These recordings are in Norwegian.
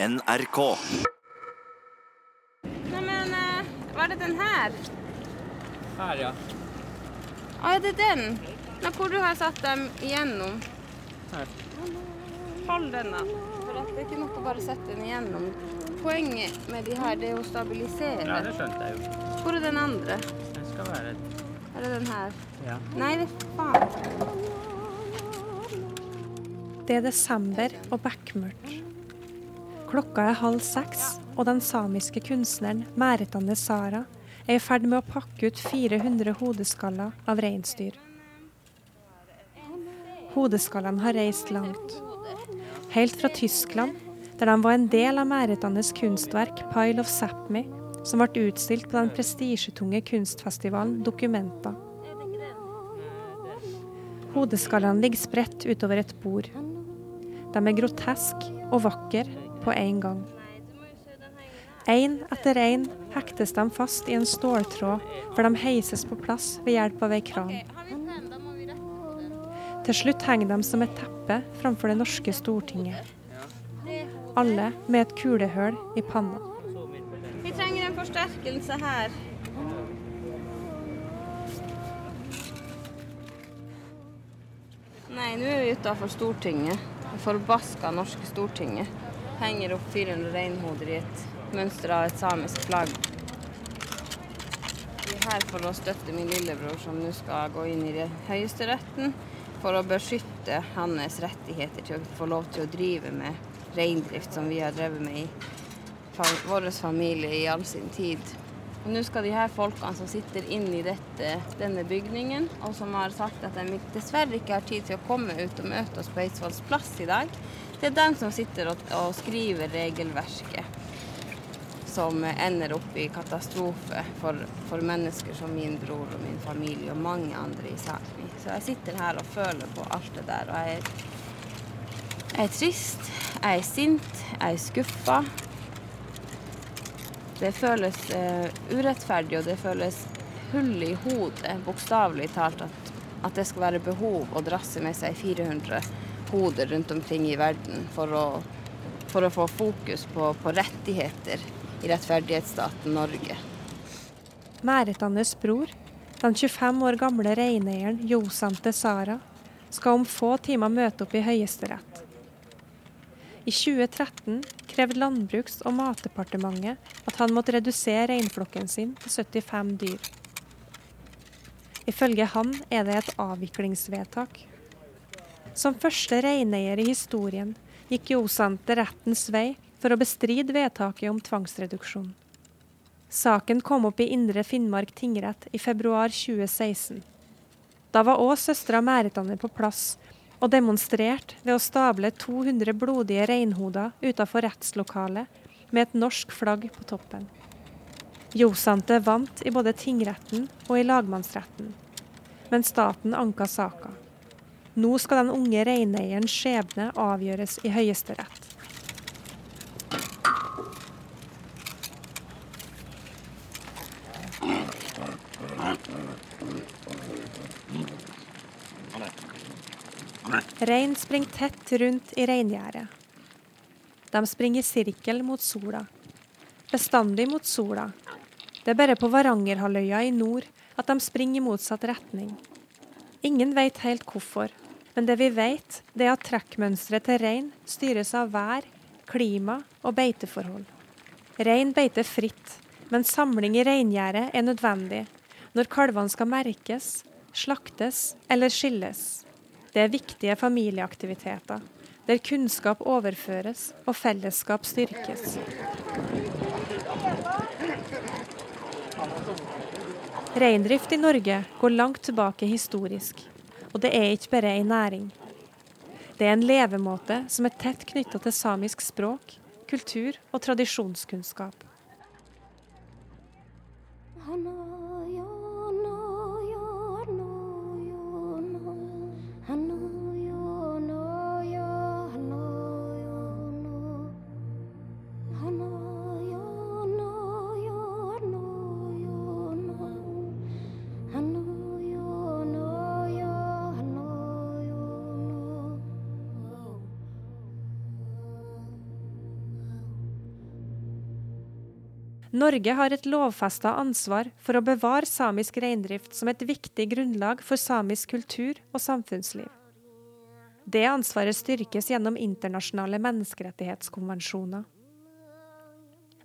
NRK. Neimen, eh, var det den her? Her, ja. Å, er det den? Nå, hvor du har satt dem igjennom? Her. Hold den, da. For at det er ikke nok å bare sette den igjennom. Poenget med de her, det er å stabilisere. Ja, det skjønte jeg jo. Hvor er den andre? Det skal være Er det den her? Ja. Nei, det er faen. Det er desember og bekmørkt. Klokka er halv seks, og den samiske kunstneren Mæretane Sara er i ferd med å pakke ut 400 hodeskaller av reinsdyr. Hodeskallene har reist langt. Helt fra Tyskland, der de var en del av Mæretanes kunstverk 'Pile of Sápmi', som ble utstilt på den prestisjetunge kunstfestivalen Documenta. Hodeskallene ligger spredt utover et bord. De er groteske og vakre på en gang. Én etter én hektes de fast i en ståltråd før de heises på plass ved hjelp av ei kran. Til slutt henger de som et teppe framfor det norske Stortinget. Alle med et kulehull i panna. Vi trenger en forsterkelse her. Nei, nå er vi utafor Stortinget. Det forbaska norske Stortinget. Henger opp 400 reinhoder i et mønster av et samisk flagg. Vi er her for å støtte min lillebror, som nå skal gå inn i det høyesteretten for å beskytte hans rettigheter til å få lov til å drive med reindrift, som vi har drevet med i vår familie i all sin tid. Og nå skal de her folkene som sitter inne i denne bygningen, og som har sagt at de dessverre ikke har tid til å komme ut og møte oss på Eidsvolls plass i dag, det er dem som sitter og, og skriver regelverket som ender opp i katastrofe for, for mennesker som min bror og min familie og mange andre i Sápmi. Så jeg sitter her og føler på alt det der. Og jeg, jeg er trist, jeg er sint, jeg er skuffa. Det føles uh, urettferdig, og det føles hull i hodet, bokstavelig talt, at, at det skal være behov å drasse med seg 400 hoder rundt omkring i verden for å, for å få fokus på, på rettigheter i rettferdighetsstaten Norge. Mæretannes bror, den 25 år gamle reineieren Josante Sara, skal om få timer møte opp i Høyesterett. I 2013 krevde Landbruks- og matdepartementet at han måtte redusere reinflokken sin til 75 dyr. Ifølge han er det et avviklingsvedtak. Som første reineier i historien gikk Josante rettens vei for å bestride vedtaket om tvangsreduksjon. Saken kom opp i Indre Finnmark tingrett i februar 2016. Da var òg søstera Mæretanne på plass og demonstrerte ved å stable 200 blodige reinhoder utafor rettslokalet med et norsk flagg på toppen. Josante vant i både tingretten og i lagmannsretten, men staten anka saka. Nå skal den unge reineierens skjebne avgjøres i Høyesterett. Rein springer tett rundt i reingjerdet. De springer i sirkel mot sola. Bestandig mot sola. Det er bare på Varangerhalvøya i nord at de springer i motsatt retning. Ingen vet helt hvorfor, men det vi vet, det er at trekkmønsteret til rein styres av vær, klima og beiteforhold. Rein beiter fritt, men samling i reingjerdet er nødvendig når kalvene skal merkes, slaktes eller skilles. Det er viktige familieaktiviteter, der kunnskap overføres og fellesskap styrkes. Reindrift i Norge går langt tilbake historisk, og det er ikke bare ei næring. Det er en levemåte som er tett knytta til samisk språk, kultur og tradisjonskunnskap. Norge har et lovfesta ansvar for å bevare samisk reindrift som et viktig grunnlag for samisk kultur og samfunnsliv. Det ansvaret styrkes gjennom internasjonale menneskerettighetskonvensjoner.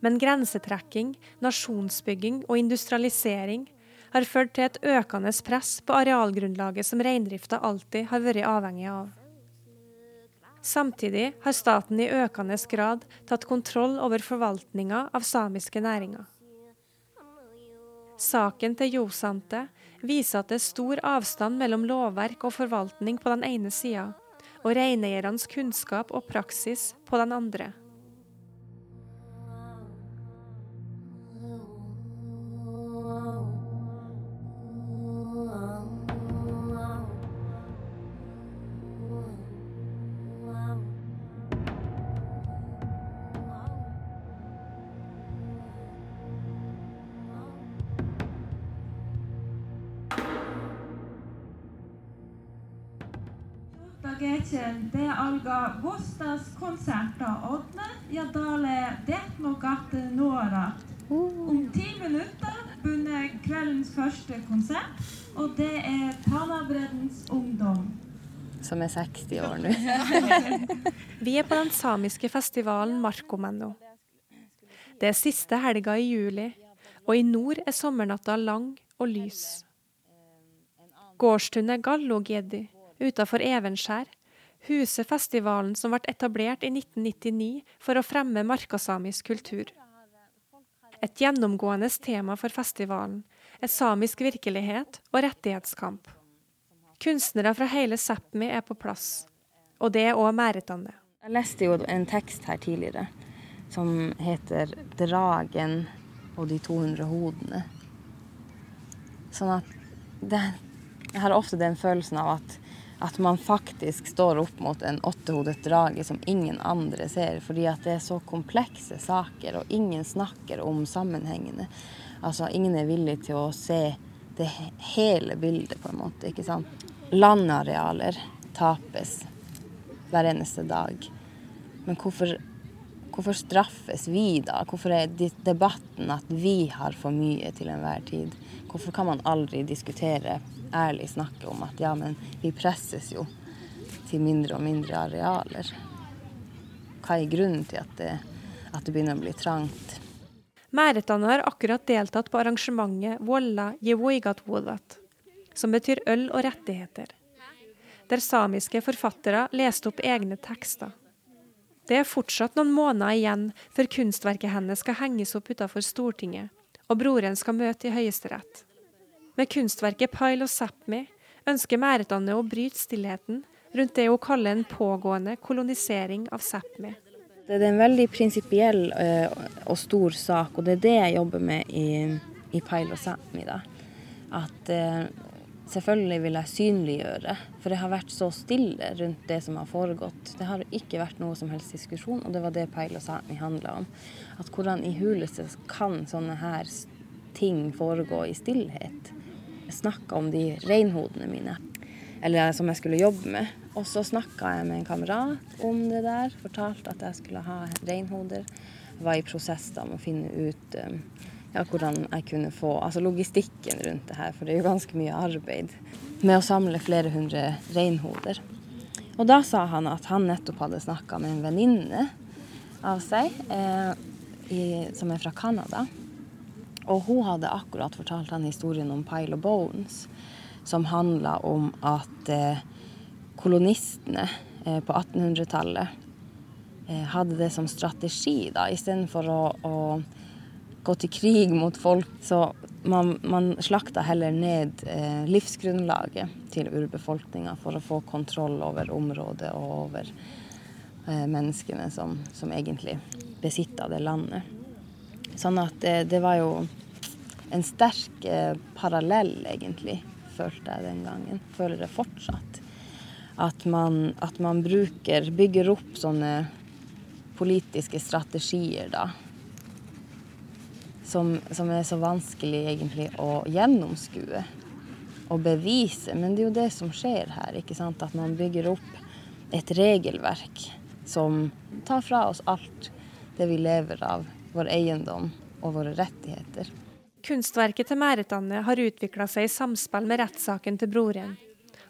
Men grensetrekking, nasjonsbygging og industrialisering har ført til et økende press på arealgrunnlaget som reindrifta alltid har vært avhengig av. Samtidig har staten i økende grad tatt kontroll over forvaltninga av samiske næringer. Saken til Josante viser at det er stor avstand mellom lovverk og forvaltning på den ene sida, og reineiernes kunnskap og praksis på den andre. Gretchen, det alga Vostas konserter ådne, ja dale det må gatte nårat. Om ti minutter begynner kveldens første konsert, og det er Tanabreddens ungdom. Som er 60 år nå. Vi er på den samiske festivalen Markomenno. Det er siste helga i juli, og i nord er sommernatta lang og lys. Gårdstunet Gallogedi utafor Evenskjær huser festivalen som ble etablert i 1999 for å fremme markasamisk kultur. Et gjennomgående tema for festivalen er samisk virkelighet og rettighetskamp. Kunstnere fra hele Sápmi er på plass, og det er òg Mæretane. Jeg leste jo en tekst her tidligere som heter 'Dragen og de 200 hodene'. Sånn at det, jeg har ofte den følelsen av at at man faktisk står opp mot en åttehodet drage som ingen andre ser, fordi at det er så komplekse saker, og ingen snakker om sammenhengene. Altså, ingen er villig til å se det hele bildet, på en måte. ikke sant? Landarealer tapes hver eneste dag. Men hvorfor, hvorfor straffes vi da? Hvorfor er debatten at vi har for mye til enhver tid? Hvorfor kan man aldri diskutere ærlig snakke om at ja, men vi presses jo til mindre og mindre arealer. Hva er grunnen til at det, at det begynner å bli trangt? Mæretane har akkurat deltatt på arrangementet Volla Jevoigatvodat, som betyr øl og rettigheter, der samiske forfattere leste opp egne tekster. Det er fortsatt noen måneder igjen før kunstverket hennes skal henges opp utenfor Stortinget, og broren skal møte i Høyesterett. Med kunstverket Pile og Sápmi ønsker Mæretane å bryte stillheten rundt det hun kaller en pågående kolonisering av Sápmi. Det er en veldig prinsipiell uh, og stor sak, og det er det jeg jobber med i, i Pile og Sápmi. At uh, selvfølgelig vil jeg synliggjøre, for det har vært så stille rundt det som har foregått. Det har ikke vært noe som helst diskusjon, og det var det Pile og Sápmi handla om. At hvordan i huleste kan sånne her ting foregå i stillhet snakka om de reinhodene mine, eller som jeg skulle jobbe med. Og så snakka jeg med en kamerat om det der, fortalte at jeg skulle ha reinhoder. Var i prosess da med å finne ut um, ja, hvordan jeg kunne få Altså logistikken rundt det her, for det er jo ganske mye arbeid med å samle flere hundre reinhoder. Og da sa han at han nettopp hadde snakka med en venninne av seg eh, i, som er fra Canada. Og hun hadde akkurat fortalt han historien om Pile of Bones, som handla om at eh, kolonistene eh, på 1800-tallet eh, hadde det som strategi, da, istedenfor å, å gå til krig mot folk. Så man, man slakta heller ned livsgrunnlaget til urbefolkninga for å få kontroll over området og over menneskene som, som egentlig besitta det landet. Sånn at det, det var jo en sterk eh, parallell, egentlig, følte jeg den gangen. Føler det fortsatt. At man, at man bruker Bygger opp sånne politiske strategier, da. Som, som, er så vanskelig egentlig å gjennomskue og bevise. Men det er jo det som skjer her. ikke sant? At man bygger opp et regelverk som tar fra oss alt det vi lever av vår eiendom, og våre rettigheter. Kunstverket til Mæretanne har utvikla seg i samspill med rettssaken til broren,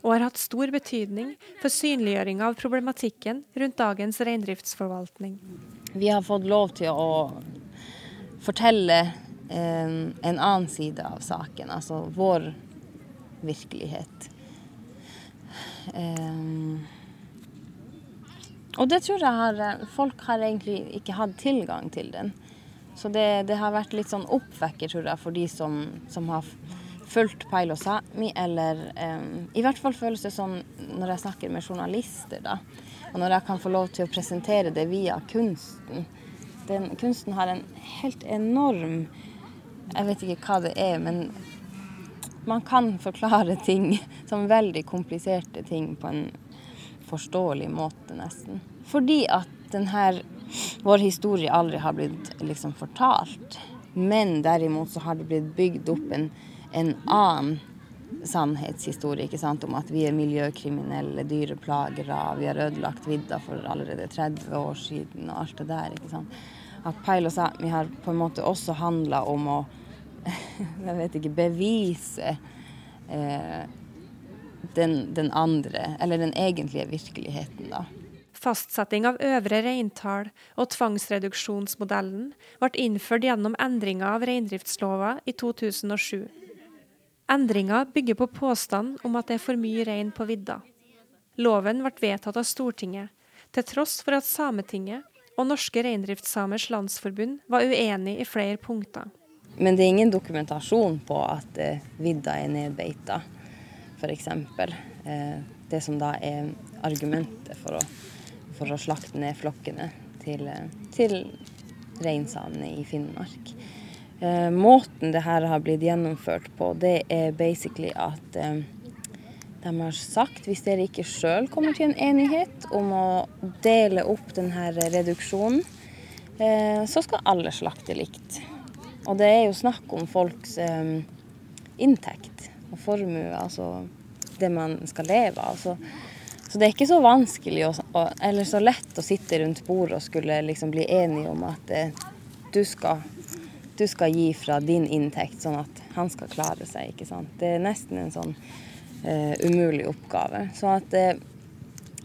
og har hatt stor betydning for synliggjøringa av problematikken rundt dagens reindriftsforvaltning. Vi har fått lov til å fortelle en, en annen side av saken, altså vår virkelighet. Um, og det tror jeg har, folk har egentlig ikke hatt tilgang til den. Så det, det har vært litt sånn oppvekker, tror jeg, for de som, som har fulgt Pailo Sami, eller eh, I hvert fall føles det sånn når jeg snakker med journalister, da. Og når jeg kan få lov til å presentere det via kunsten. Den, kunsten har en helt enorm Jeg vet ikke hva det er, men man kan forklare ting som veldig kompliserte ting på en forståelig måte, nesten. Fordi at denne, vår historie aldri har blitt liksom fortalt. Men derimot så har det blitt bygd opp en, en annen sannhetshistorie ikke sant? om at vi er miljøkriminelle, dyreplagere, vi har ødelagt vidda for allerede 30 år siden og alt det der. ikke sant? At Pailo Sápmi har på en måte også handla om å jeg vet ikke, bevise eh, den, den, andre, eller den egentlige virkeligheten, da. Fastsetting av øvre reintall og tvangsreduksjonsmodellen ble innført gjennom endringer av reindriftslova i 2007. Endringa bygger på påstand om at det er for mye rein på vidda. Loven ble vedtatt av Stortinget, til tross for at Sametinget og Norske reindriftssamers landsforbund var uenig i flere punkter. Men det er ingen dokumentasjon på at eh, vidda er nedbeita, f.eks. Eh, det som da er argumentet for å, for å slakte ned flokkene til, eh, til reinsamene i Finnmark. Eh, måten det her har blitt gjennomført på, det er basically at eh, de har sagt hvis dere ikke sjøl kommer til en enighet om å dele opp denne reduksjonen, eh, så skal alle slakte likt. Og det er jo snakk om folks um, inntekt og formue, altså det man skal leve av. Så, så, det er ikke så vanskelig å, eller så lett å sitte rundt bordet og skulle liksom bli enige om at eh, du, skal, du, skal, gi fra din inntekt, sånn at han skal klare seg. ikke sant? Det er nesten en sånn eh, umulig oppgave. Så at eh,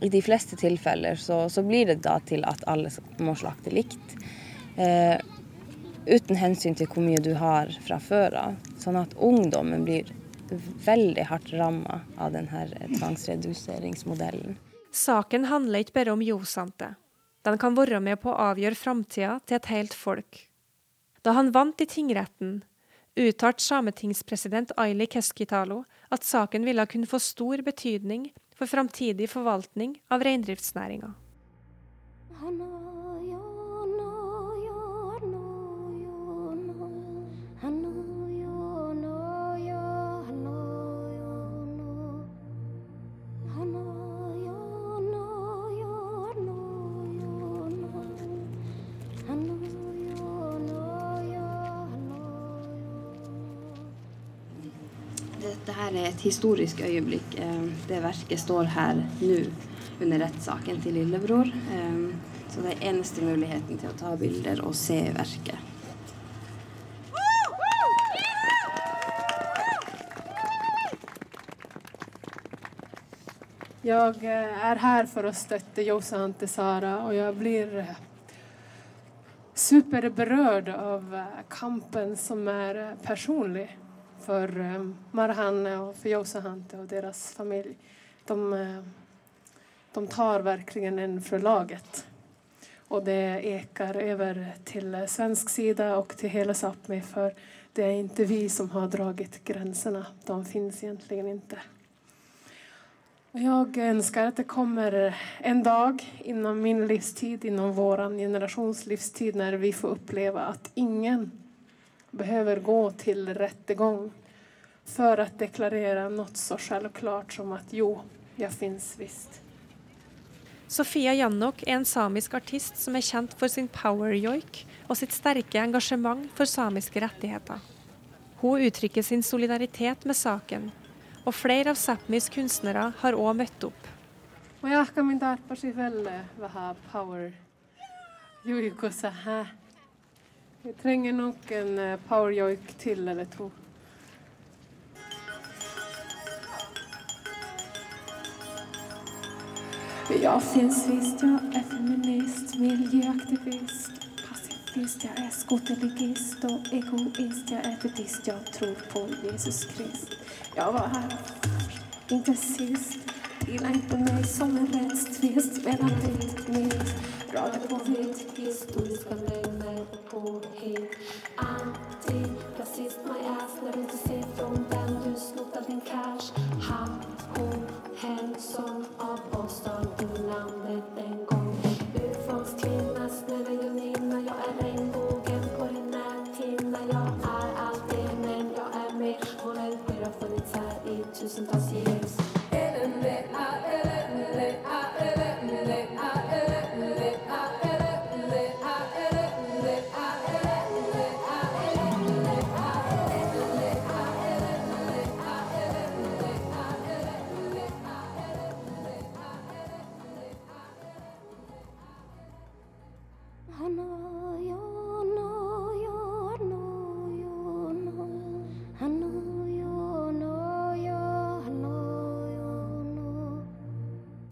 i de fleste tilfeller så, så, blir det da til at alle må slakte likt. Eh, uten hensyn til hvor mye du har fra før av. Sånn at ungdommen blir veldig hardt ramma av denne tvangsreduseringsmodellen. Saken handler ikke bare om Josante. Den kan være med på å avgjøre framtida til et helt folk. Da han vant i tingretten, uttalte sametingspresident Aili Keskitalo at saken ville kunne få stor betydning for framtidig forvaltning av reindriftsnæringa. Her er et historisk øyeblikk. Eh, det verket står her nå under rettssaken til lillebror. Eh, så det er eneste muligheten til å ta bilder og se verket. Jeg er her for å støtte Josan til Sara, og jeg blir superberørt av kampen som er personlig for eh, Marhanne og for Josahante og deres familie. De, eh, de tar virkelig en fra laget. Og det ekar over til svensk side og til hele Sápmi, for det er ikke vi som har dratt grensene. De finnes egentlig ikke. Jeg ønsker at det kommer en dag innen min livstid, innen vår generasjons livstid, når vi får oppleve at ingen behøver gå til rettergang for å deklarere noe så selvklart som at jo, jeg fins visst. Sofia Jannok er en samisk artist som er kjent for sin power-joik og sitt sterke engasjement for samiske rettigheter. Hun uttrykker sin solidaritet med saken, og flere av Sápmis kunstnere har òg møtt opp. Og jeg kan min power Vi trenger nok en eh, powerjoik til eller to. Jag syns visst, jag är feminist, miljöaktivist, pacifist, jag är skoterligist och egoist, jag är buddhist, jag tror på Jesus Krist. Jag var först, inte sist. Gilla inte mig som en rättstvist mellan och mitt. Glad på vitt historiska mängder på hej.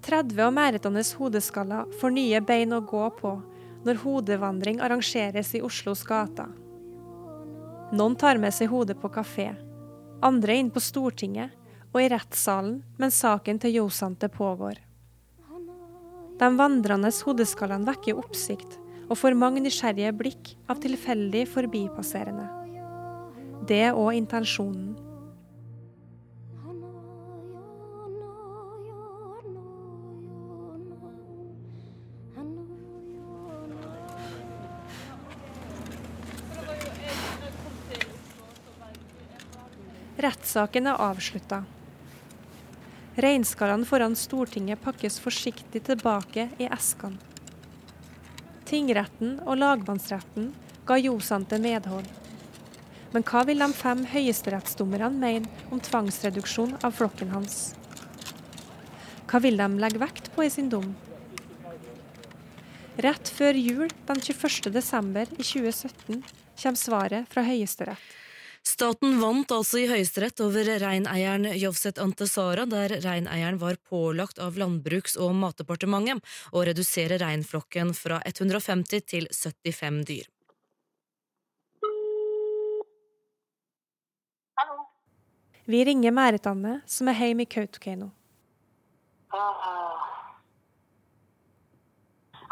30 og Mæretanes hodeskaller får nye bein å gå på når hodevandring arrangeres i Oslos gater. Noen tar med seg hodet på kafé, andre inn på Stortinget og i rettssalen mens saken til Josante pågår. De vandrende hodeskallene vekker oppsikt og får mange nysgjerrige blikk av tilfeldig forbipasserende. Det er òg intensjonen. Rettssaken er avslutta. Reinskallene foran Stortinget pakkes forsiktig tilbake i eskene. Tingretten og lagmannsretten ga Josante medhold. Men hva vil de fem høyesterettsdommerne mene om tvangsreduksjon av flokken hans? Hva vil de legge vekt på i sin dom? Rett før jul den 21. desember i 2017 kommer svaret fra Høyesterett. Staten vant altså i Høyesterett over reineieren Jovset Antesara, der reineieren var pålagt av Landbruks- og matdepartementet å redusere reinflokken fra 150 til 75 dyr. Hallo. Vi ringer Mæretanne, som er hjemme i Kautokeino. Ah.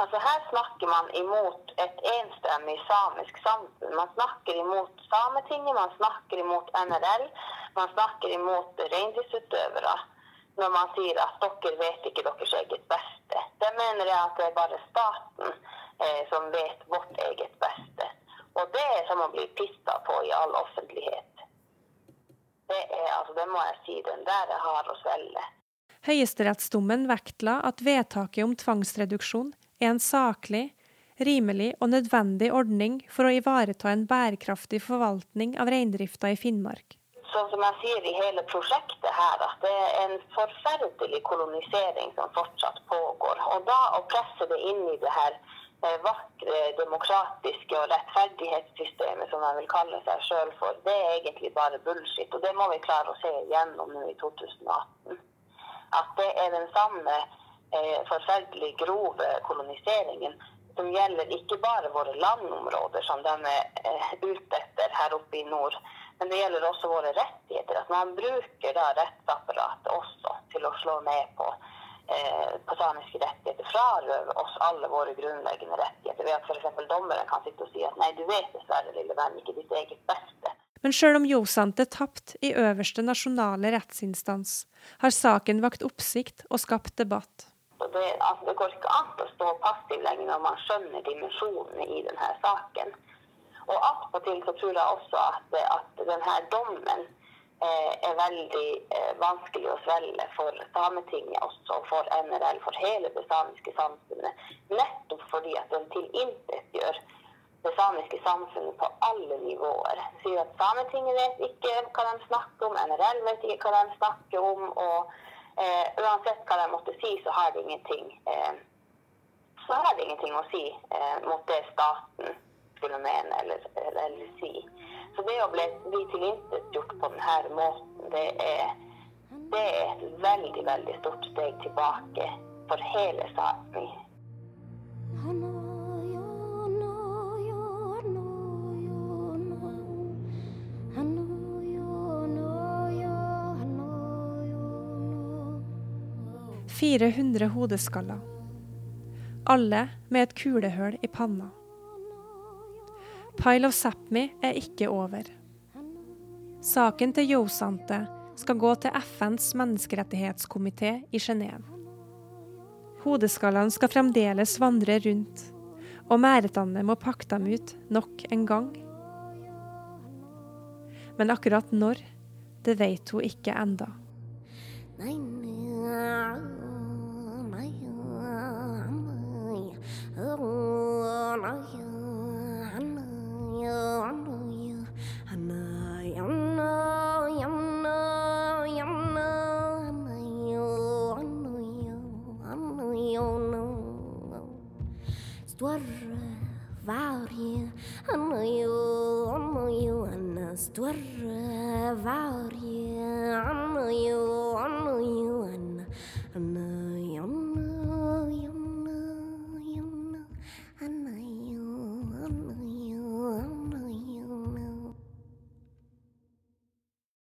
Altså Her snakker man imot et enstemmig samisk samfunn. Man snakker imot Sametinget, man snakker imot NRL, man snakker imot reindriftsutøvere når man sier at dere vet ikke deres eget beste. Det mener jeg at det er bare staten eh, som vet vårt eget beste. Og det er som å bli pissa på i all offentlighet. Det er, altså, det må jeg si, den der er hard å svelge. Høyesterettsdommen vektla at vedtaket om tvangsreduksjon er en saklig, rimelig og nødvendig ordning for å ivareta en bærekraftig forvaltning av reindrifta i Finnmark. Sånn som jeg sier i hele prosjektet her, at det er en forferdelig kolonisering som fortsatt pågår. Og da å presse det inn i det her eh, vakre, demokratiske og rettferdighetssystemet, som de vil kalle seg sjøl for, det er egentlig bare bullshit. Og det må vi klare å se igjennom nå i 2018. At det er den samme forferdelig grove koloniseringen som gjelder ikke bare våre landområder, som de er eh, ute etter her oppe i nord, men det gjelder også våre rettigheter. At man bruker da rettsapparatet også til å slå ned på, eh, på samiske rettigheter. Frarøve oss alle våre grunnleggende rettigheter. Ved at f.eks. dommeren kan sitte og si at nei, du vet dessverre, lille venn, ikke ditt eget beste. Men sjøl om Josante tapt i øverste nasjonale rettsinstans, har saken vakt oppsikt og skapt debatt. Og det, altså, det går ikke an å stå passiv lenger når man skjønner dimensjonene i denne saken. Og attpåtil så tror jeg også at, at denne dommen eh, er veldig eh, vanskelig å svelge for Sametinget også, for NRL, for hele det samiske samfunnet. Nettopp fordi at den tilintetgjør det samiske samfunnet på alle nivåer. Sier at Sametinget vet ikke hva de snakker om, NRL vet ikke hva de snakker om. og eh, Uansett hva de måtte si, så har det ingenting, eh, så har det ingenting å si eh, mot det staten skulle mene eller, eller, eller si. Så det å bli, bli tilintetgjort på denne måten, det er, det er et veldig, veldig stort steg tilbake for hele Sápmi. Fire hundre hodeskaller. Alle med et kulehull i panna. Pile of Sápmi er ikke over. Saken til Yosante skal gå til FNs menneskerettighetskomité i Genéve. Hodeskallene skal fremdeles vandre rundt, og Mæretane må pakke dem ut nok en gang. Men akkurat når, det vet hun ikke enda. Større